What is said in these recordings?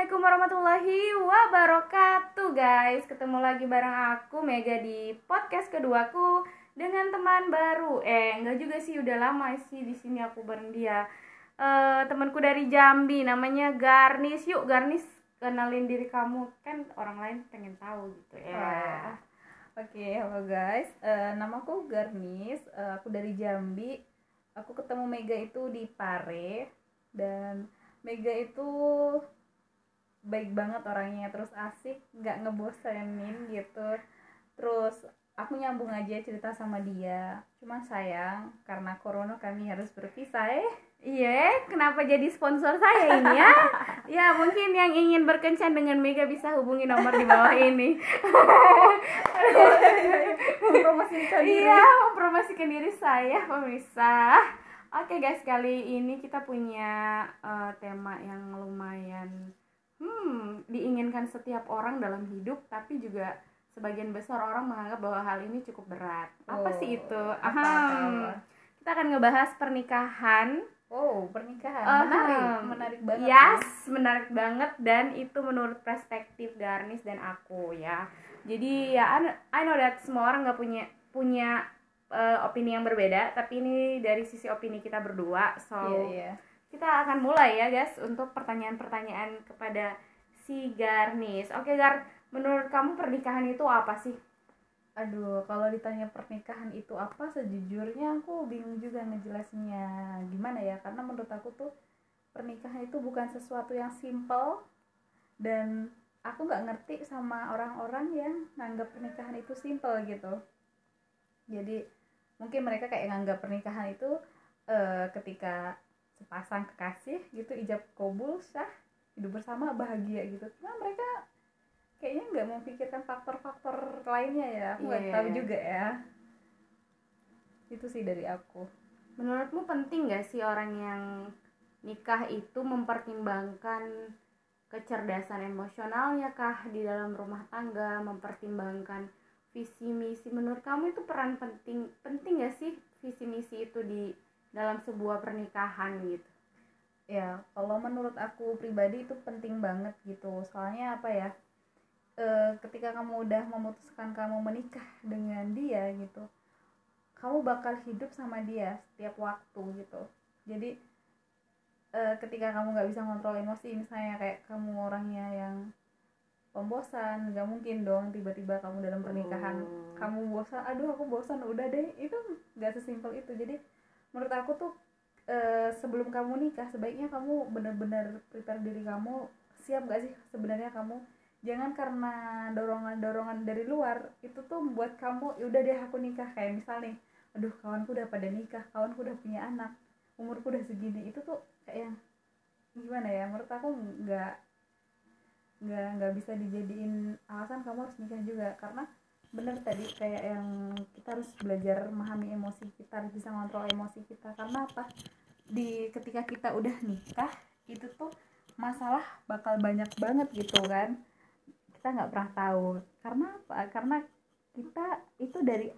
Assalamualaikum warahmatullahi wabarakatuh guys Ketemu lagi bareng aku Mega di podcast keduaku Dengan teman baru Eh enggak juga sih udah lama sih di sini aku bareng dia uh, Temanku dari Jambi namanya Garnis Yuk Garnis kenalin diri kamu Kan orang lain pengen tahu gitu ya Wah. Oke, halo guys. Uh, namaku Garnis. Uh, aku dari Jambi. Aku ketemu Mega itu di Pare dan Mega itu baik banget orangnya, terus asik, nggak ngebosenin gitu. Terus aku nyambung aja cerita sama dia. Cuma sayang karena corona kami harus berpisah. Eh. Iya, kenapa jadi sponsor saya ini ya? ya, mungkin yang ingin berkencan dengan Mega bisa hubungi nomor di bawah ini. Mempromosikan diri. Iya, mempromosikan diri saya, pemirsa. Oke guys, kali ini kita punya uh, tema yang lumayan hmm, diinginkan setiap orang dalam hidup, tapi juga sebagian besar orang menganggap bahwa hal ini cukup berat. Apa Oh, sih itu? apa? Kita akan ngebahas pernikahan Oh, pernikahan. Ahem. Menarik, menarik banget. Yes, menarik banget dan itu menurut perspektif Garnis dan aku ya. Jadi ya I know- that semua orang nggak punya punya uh, opini yang berbeda, tapi ini dari sisi opini kita berdua. So Iya, iya. Kita akan mulai ya guys untuk pertanyaan-pertanyaan kepada si Garnis. Oke Gar, menurut kamu pernikahan itu apa sih? Aduh, kalau ditanya pernikahan itu apa, sejujurnya aku bingung juga ngejelasinnya gimana ya, karena menurut aku tuh pernikahan itu bukan sesuatu yang simple dan aku nggak ngerti sama orang-orang yang nganggap pernikahan itu simple gitu. Jadi mungkin mereka kayak nganggap pernikahan itu eh, ketika sepasang kekasih gitu ijab kabul sah hidup bersama bahagia gitu. Cuma mereka kayaknya nggak memikirkan faktor-faktor lainnya ya aku nggak Iya. tahu juga ya itu sih dari aku Menurutmu penting gak sih orang yang nikah itu mempertimbangkan kecerdasan emosionalnya kah di dalam rumah tangga, mempertimbangkan visi misi. Menurut kamu itu peran penting penting gak sih visi misi itu di dalam sebuah pernikahan gitu? ya kalau menurut aku pribadi itu penting banget gitu. Soalnya apa ya e, ketika kamu udah memutuskan kamu menikah dengan dia gitu kamu bakal hidup sama dia setiap waktu gitu. Jadi e, ketika kamu nggak bisa kontrol emosi misalnya kayak kamu orangnya yang pembosan nggak mungkin dong tiba-tiba kamu dalam pernikahan. Oh. kamu bosan aduh aku bosan udah deh. Itu nggak sesimpel itu. Jadi menurut aku tuh eh, sebelum kamu nikah sebaiknya kamu benar-benar prepare diri kamu siap gak sih sebenarnya kamu? Jangan karena dorongan-dorongan dari luar itu tuh membuat kamu yaudah deh aku nikah. Kayak misal nih aduh kawanku udah pada nikah kawanku udah punya anak umurku udah segini. Itu tuh kayak yang gimana ya menurut aku nggak nggak nggak bisa dijadiin alasan kamu harus nikah juga karena bener tadi kayak yang kita harus belajar memahami emosi kita harus bisa ngontrol emosi kita. Karena apa? Di ketika kita udah nikah itu tuh masalah bakal banyak banget gitu kan. Kita nggak pernah tahu. Karena apa? Karena kita itu dari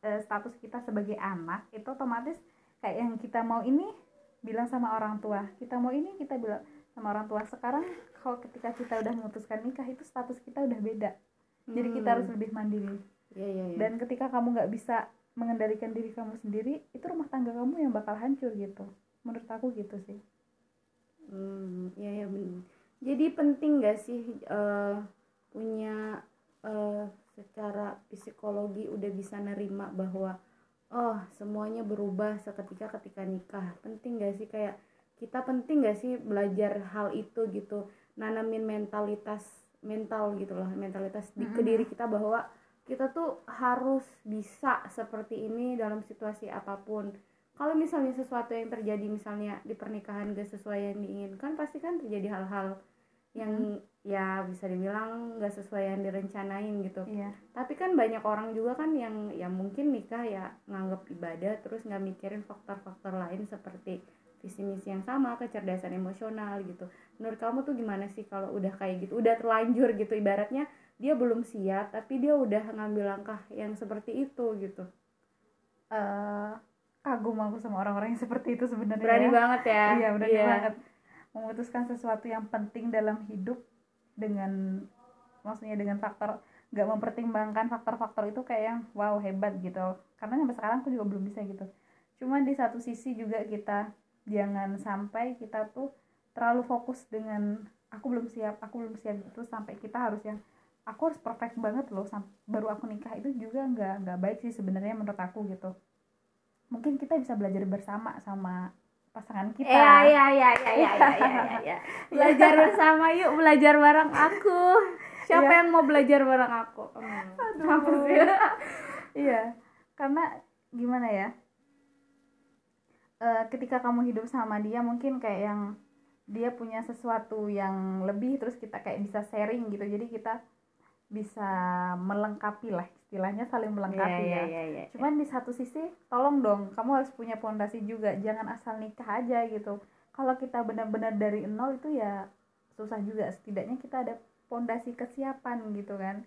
eh, status kita sebagai anak itu otomatis kayak yang kita mau ini bilang sama orang tua. Kita mau ini kita bilang sama orang tua. Sekarang kalau ketika kita udah memutuskan nikah itu status kita udah beda jadi kita harus lebih mandiri Iya iya iya. dan ketika kamu nggak bisa mengendalikan diri kamu sendiri itu rumah tangga kamu yang bakal hancur gitu menurut aku gitu sih Hmm, iya ya benar. Jadi penting gak sih eh, punya eh, secara psikologi udah bisa nerima bahwa oh semuanya berubah seketika ketika nikah. Penting gak sih kayak kita penting gak sih belajar hal itu gitu, nanamin mentalitas mental gitu loh, mentalitas di ke diri kita bahwa kita tuh harus bisa seperti ini dalam situasi apa pun. Kalau misalnya sesuatu yang terjadi misalnya di pernikahan gak sesuai yang diinginkan pasti kan terjadi hal-hal yang ya bisa dibilang gak sesuai yang direncanain gitu. Iya. Tapi kan banyak orang juga kan yang yang mungkin nikah ya nganggap ibadah terus nggak mikirin faktor-faktor lain seperti visi misi yang sama kecerdasan emosional gitu. Menurut kamu tuh gimana sih kalau udah kayak gitu udah terlanjur gitu? Ibaratnya dia belum siap tapi dia udah ngambil langkah yang seperti itu gitu. Eh, kagum aku sama orang-orang yang seperti itu sebenarnya berani ya. banget ya? Iya berani banget. Memutuskan sesuatu yang penting dalam hidup dengan maksudnya dengan faktor nggak mempertimbangkan faktor-faktor itu kayak yang wow hebat gitu. Karena sampai sekarang aku juga belum bisa gitu. Cuman di satu sisi juga kita jangan sampai kita tuh terlalu fokus dengan aku belum siap aku belum siap itu sampai kita harus yang aku harus perfect banget loh baru aku nikah itu juga nggak nggak baik sih sebenarnya menurut aku gitu mungkin kita bisa belajar bersama sama pasangan kita. Iya iya iya iya iya iya ya, ya. Belajar bersama yuk, belajar bareng aku. Siapa ya. yang mau belajar bareng aku? Hmm. Aduh. iya. Karena gimana ya? Uh, ketika kamu hidup sama dia mungkin kayak yang dia punya sesuatu yang lebih terus kita kayak bisa sharing gitu. Jadi kita bisa melengkapi lah istilahnya saling melengkapi yeah, ya. Yeah, yeah, yeah, Cuman di satu sisi tolong dong kamu harus punya pondasi juga jangan asal nikah aja gitu. Kalau kita benar-benar dari nol itu ya susah juga setidaknya kita ada pondasi kesiapan gitu kan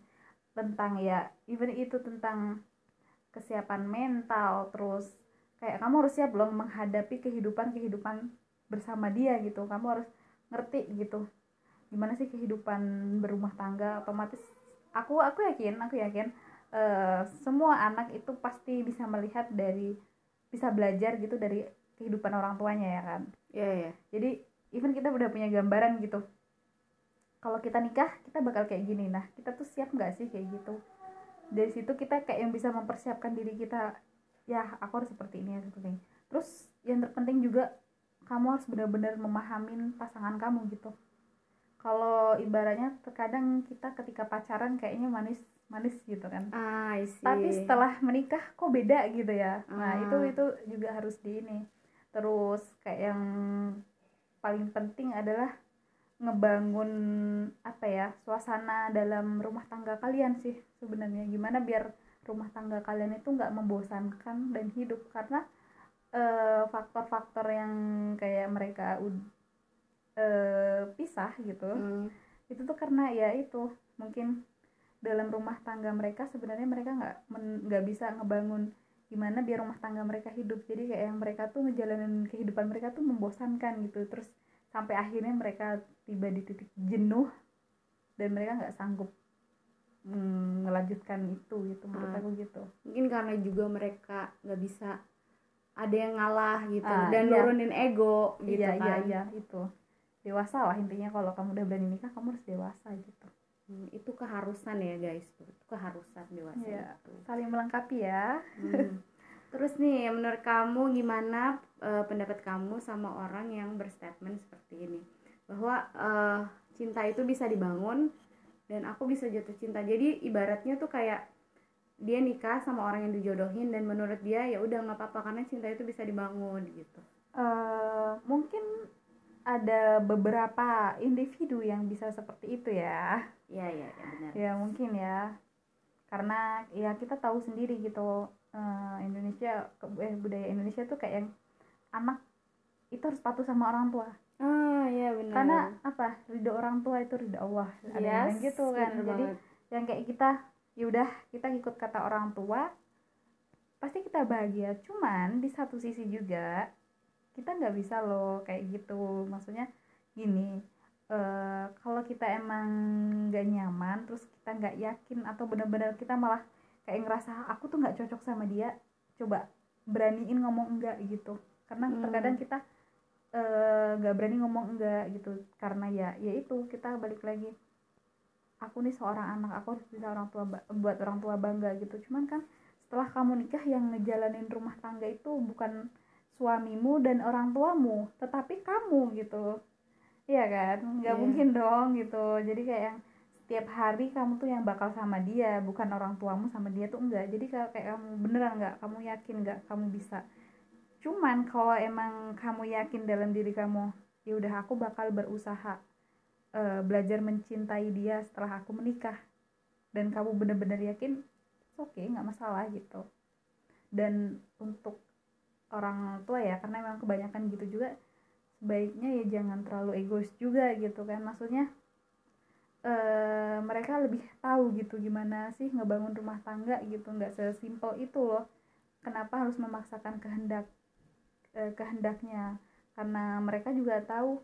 tentang ya even itu tentang kesiapan mental terus kayak kamu harus siap belum menghadapi kehidupan kehidupan bersama dia gitu. Kamu harus ngerti gitu gimana sih kehidupan berumah tangga. Otomatis aku aku yakin aku yakin uh, semua anak itu pasti bisa melihat dari bisa belajar gitu dari kehidupan orang tuanya ya kan? Iya yeah, iya. Yeah. jadi even kita udah punya gambaran gitu kalau kita nikah kita bakal kayak gini. Nah kita tuh siap nggak sih kayak gitu? Dari situ kita kayak yang bisa mempersiapkan diri kita ya aku harus seperti ini ya seperti ini. Terus yang terpenting juga kamu harus benar-benar memahamin pasangan kamu gitu. Kalau ibaratnya terkadang kita ketika pacaran kayaknya manis manis gitu kan. Ah, tapi setelah menikah kok beda gitu ya? Ah. nah itu itu juga harus di ini. Terus kayak yang paling penting adalah ngebangun apa ya suasana dalam rumah tangga kalian sih sebenarnya. Gimana biar rumah tangga kalian itu nggak membosankan dan hidup karena eh, faktor-faktor uh, yang kayak mereka uh, pisah gitu. Hmm. itu tuh karena ya itu mungkin dalam rumah tangga mereka sebenarnya mereka nggak nggak bisa ngebangun gimana biar rumah tangga mereka hidup. Jadi kayak yang mereka tuh ngejalanin kehidupan mereka tuh membosankan gitu. Terus sampai akhirnya mereka tiba di titik jenuh dan mereka nggak sanggup melanjutkan itu gitu menurut ah. aku gitu. Mungkin karena juga mereka nggak bisa ada yang ngalah gitu ah, dan iya. nurunin ego gitu iya, iya kan. iya iya itu. Dewasa lah intinya kalau kamu udah berani nikah kamu harus dewasa gitu. Hmm, itu keharusan ya guys. Itu keharusan dewasa ya, itu. saling melengkapi ya. Hmm. terus nih menurut kamu gimana uh, pendapat kamu sama orang yang berstatement seperti ini? Bahwa uh, cinta itu bisa dibangun dan aku bisa jatuh cinta jadi ibaratnya tuh kayak dia nikah sama orang yang dijodohin dan menurut dia ya udah nggak apa-apa karena cinta itu bisa dibangun gitu uh, mungkin ada beberapa individu yang bisa seperti itu ya. Iya iya ya, benar. Ya mungkin ya. Karena ya kita tahu sendiri gitu uh, Indonesia eh, budaya Indonesia tuh kayak yang anak itu harus patuh sama orang tua. Ah iya benar. Karena apa? Ridho orang tua itu ridho Allah. Ada yes, yang gitu kan. Jadi banget. yang kayak kita ya udah kita ikut kata orang tua pasti kita bahagia. Cuman di satu sisi juga kita nggak bisa loh kayak gitu maksudnya gini uh, kalau kita emang nggak nyaman terus kita nggak yakin atau benar-benar kita malah kayak ngerasa aku tuh nggak cocok sama dia coba beraniin ngomong enggak gitu karena hmm. terkadang kita eh, nggak uh, berani ngomong enggak gitu. Karena ya ya itu kita balik lagi. Aku nih seorang anak aku harus bisa orang tua buat orang tua bangga gitu. Cuman kan setelah kamu nikah yang ngejalanin rumah tangga itu bukan suamimu dan orang tuamu tetapi kamu gitu. Iya kan? Nggak yeah. mungkin dong gitu. Jadi kayak yang setiap hari kamu tuh yang bakal sama dia bukan orang tuamu sama dia tuh enggak. Jadi kayak kamu beneran nggak kamu yakin nggak kamu bisa cuman kalau emang kamu yakin dalam diri kamu ya udah aku bakal berusaha uh, belajar mencintai dia setelah aku menikah. Dan kamu bener-bener yakin oke okay, nggak masalah gitu. Dan untuk orang tua ya karena memang kebanyakan gitu juga sebaiknya ya jangan terlalu egois juga gitu kan. Maksudnya e, mereka lebih tahu gitu gimana sih ngebangun rumah tangga gitu nggak sesimpel itu loh. Kenapa harus memaksakan kehendak e, kehendaknya. Karena mereka juga tahu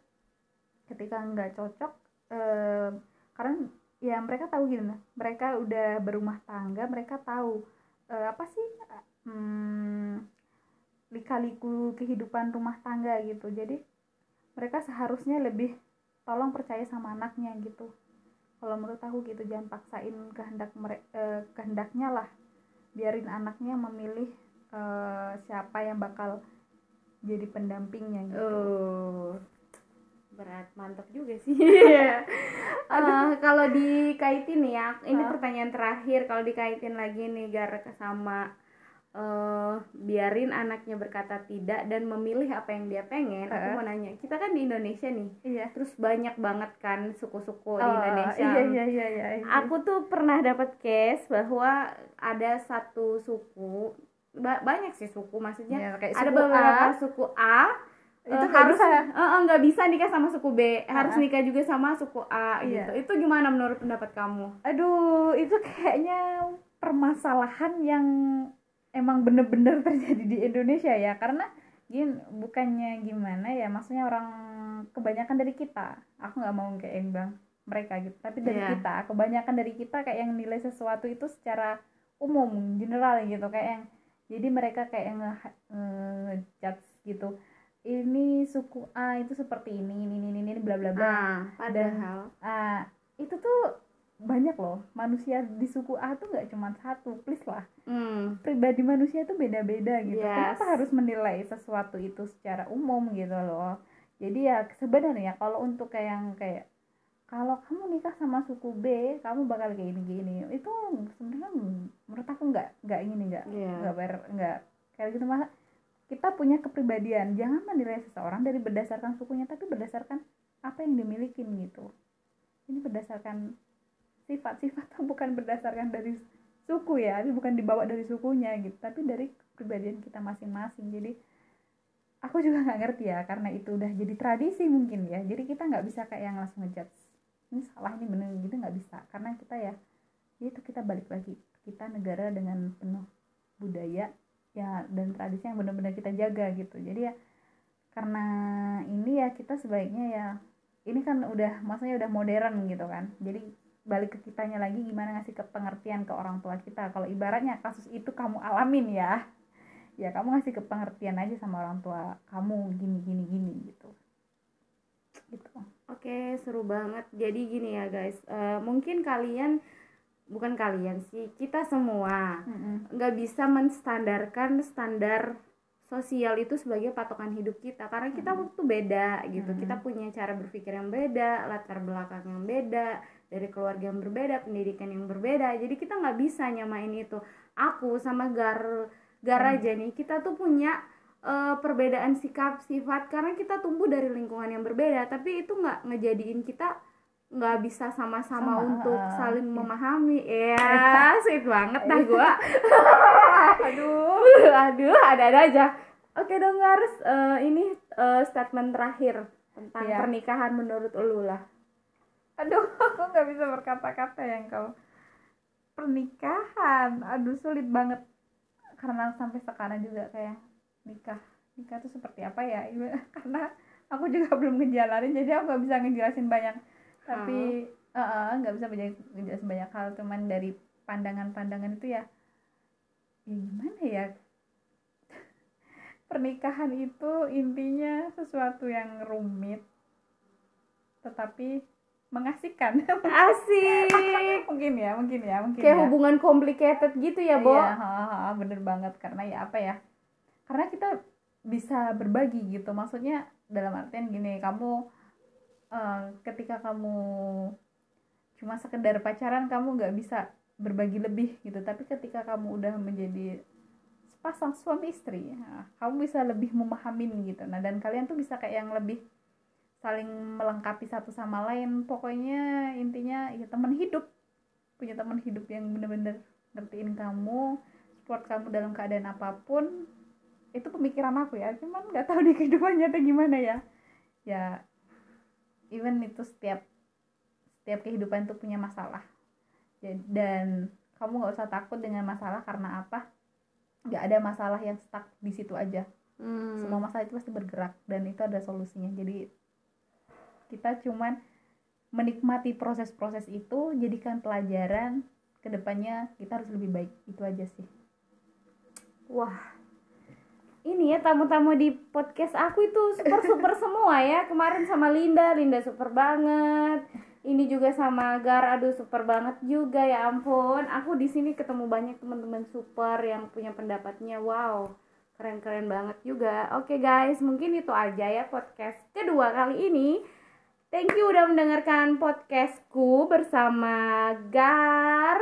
ketika nggak cocok eh, karena ya mereka tahu gitu mereka udah berumah tangga mereka tahu eh, apa sih hmm, lika-liku kehidupan rumah tangga gitu. Jadi mereka seharusnya lebih tolong percaya sama anaknya gitu. Kalau menurut aku gitu jangan paksain kehendak mereka eh, kehendaknya lah. Biarin anaknya memilih eh, siapa yang bakal jadi pendampingnya gitu Oh, berat mantap juga sih. Eh, kalau dikaitin ya, ini pertanyaan terakhir. Kalau dikaitin lagi nih Gar sama eh biarin anaknya berkata tidak dan memilih apa yang dia pengen. Aku Heeh. mau nanya, kita kan di Indonesia nih, iya terus banyak banget kan suku-suku di Oh, Indonesia. iya iya iya iya, iya. Aku tuh pernah dapat case bahwa ada satu suku, ba- banyak sih suku maksudnya Iya, kayak ada suku beberapa A. suku A Itu nggak harus bisa. eh, nggak bisa nikah sama suku B harus Ah. nikah juga sama suku A Iya. gitu itu gimana menurut pendapat kamu aduh itu kayaknya permasalahan yang emang bener-bener terjadi di Indonesia ya karena gin bukannya gimana ya maksudnya orang kebanyakan dari kita aku nggak mau kayak bang mereka gitu tapi dari Iya. kita kebanyakan dari kita kayak yang nilai sesuatu itu secara umum general gitu kayak yang jadi mereka kayak nge ngejudge gitu ini suku A itu seperti ini ini ini ini bla bla bla. Ah padahal. Ah, itu tuh banyak loh manusia di suku A tuh nggak cuma satu please lah. Hmm, pribadi manusia tuh beda-beda gitu. Yes. kenapa harus menilai sesuatu itu secara umum gitu loh? Jadi ya sebenarnya kalau untuk kayak yang kayak kalau kamu nikah sama suku B kamu bakal kayak gini gini itu sebenarnya menurut aku nggak nggak ini nggak Iya. nggak ber nggak kayak gitu. Mah kita punya kepribadian. Jangan menilai seseorang dari berdasarkan sukunya tapi berdasarkan apa yang dimiliki gitu. Ini berdasarkan sifat-sifat bukan berdasarkan dari suku ya ini bukan dibawa dari sukunya gitu. Tapi dari kepribadian kita masing-masing. Jadi aku juga nggak ngerti ya karena itu udah jadi tradisi mungkin ya. Jadi kita nggak bisa kayak yang langsung ngejudge ini salah ini bener gitu nggak bisa. Karena kita ya itu kita balik lagi kita negara dengan penuh budaya ya dan tradisi yang benar-benar kita jaga gitu. Jadi ya karena ini ya kita sebaiknya ya ini kan udah maksudnya udah modern gitu kan. Jadi balik ke kitanya lagi gimana ngasih ke pengertian ke orang tua kita. Kalau ibaratnya kasus itu kamu alamin ya ya kamu ngasih ke pengertian aja sama orang tua kamu gini gini gini gitu. Gitu Oke, seru banget. Jadi gini ya guys, eh, mungkin kalian bukan kalian sih, kita semua nggak bisa menstandarkan standar sosial itu sebagai patokan hidup kita karena kita Hmm. waktu beda gitu. Hmm. Kita punya cara berpikir yang beda, latar belakang yang beda, dari keluarga yang berbeda, pendidikan yang berbeda. Jadi kita nggak bisa nyamain itu. Aku sama Gar Gar Hmm. aja nih, kita tuh punya eh, perbedaan sikap sifat. Karena kita tumbuh dari lingkungan yang berbeda tapi itu nggak ngejadiin kita nggak bisa sama-sama Sama, untuk uh, saling iya. memahami. Ya sweet banget dah gua. Aduh aduh ada-ada aja. Oke dong Gars. Eh, ini eh, statement terakhir tentang Iya. pernikahan menurut lu lah. Aduh aku nggak bisa berkata-kata yang kau pernikahan? Aduh sulit banget. Karena sampai sekarang juga kayak nikah nikah tuh seperti apa ya? Karena aku juga belum ngejalanin jadi aku nggak bisa ngejelasin banyak. Tapi nggak bisa banyak ngejelasin banyak hal. Cuman dari pandangan-pandangan itu ya ya gimana ya? Pernikahan itu intinya sesuatu yang rumit tetapi mengasihkan. Asik. Mungkin ya mungkin ya mungkin kayak ya. hubungan complicated gitu ya Bo? Iya, bener banget. Karena ya apa ya karena kita bisa berbagi gitu. Maksudnya dalam artian gini kamu eh, ketika kamu cuma sekedar pacaran kamu nggak bisa berbagi lebih gitu. Tapi ketika kamu udah menjadi sepasang suami istri nah, kamu bisa lebih memahamin gitu. Nah dan kalian tuh bisa kayak yang lebih saling melengkapi satu sama lain. Pokoknya intinya ya teman hidup. Punya teman hidup yang bener-bener ngertiin kamu support kamu dalam keadaan apa pun itu pemikiran aku ya cuman nggak tahu di kehidupan nyata gimana ya. Ya even itu setiap setiap kehidupan itu punya masalah. Ja- dan kamu nggak usah takut dengan masalah karena apa? Nggak ada masalah yang stuck di situ aja. Hmm. semua masalah itu pasti bergerak dan itu ada solusinya. Jadi kita cuman menikmati proses-proses itu jadikan pelajaran ke depannya kita harus lebih baik. Itu aja sih. Wah, ini ya tamu-tamu di podcast aku itu super super semua ya. Kemarin sama Linda, Linda super banget. Ini juga sama Gar, aduh super banget juga ya ampun. Aku di sini ketemu banyak teman-teman super yang punya pendapatnya. Wow, keren-keren banget juga. Oke guys, mungkin itu aja ya podcast kedua kali ini. Thank you udah mendengarkan podcastku bersama Gar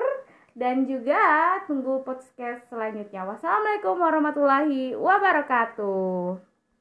dan juga tunggu podcast selanjutnya. Wassalamualaikum warahmatullahi wabarakatuh.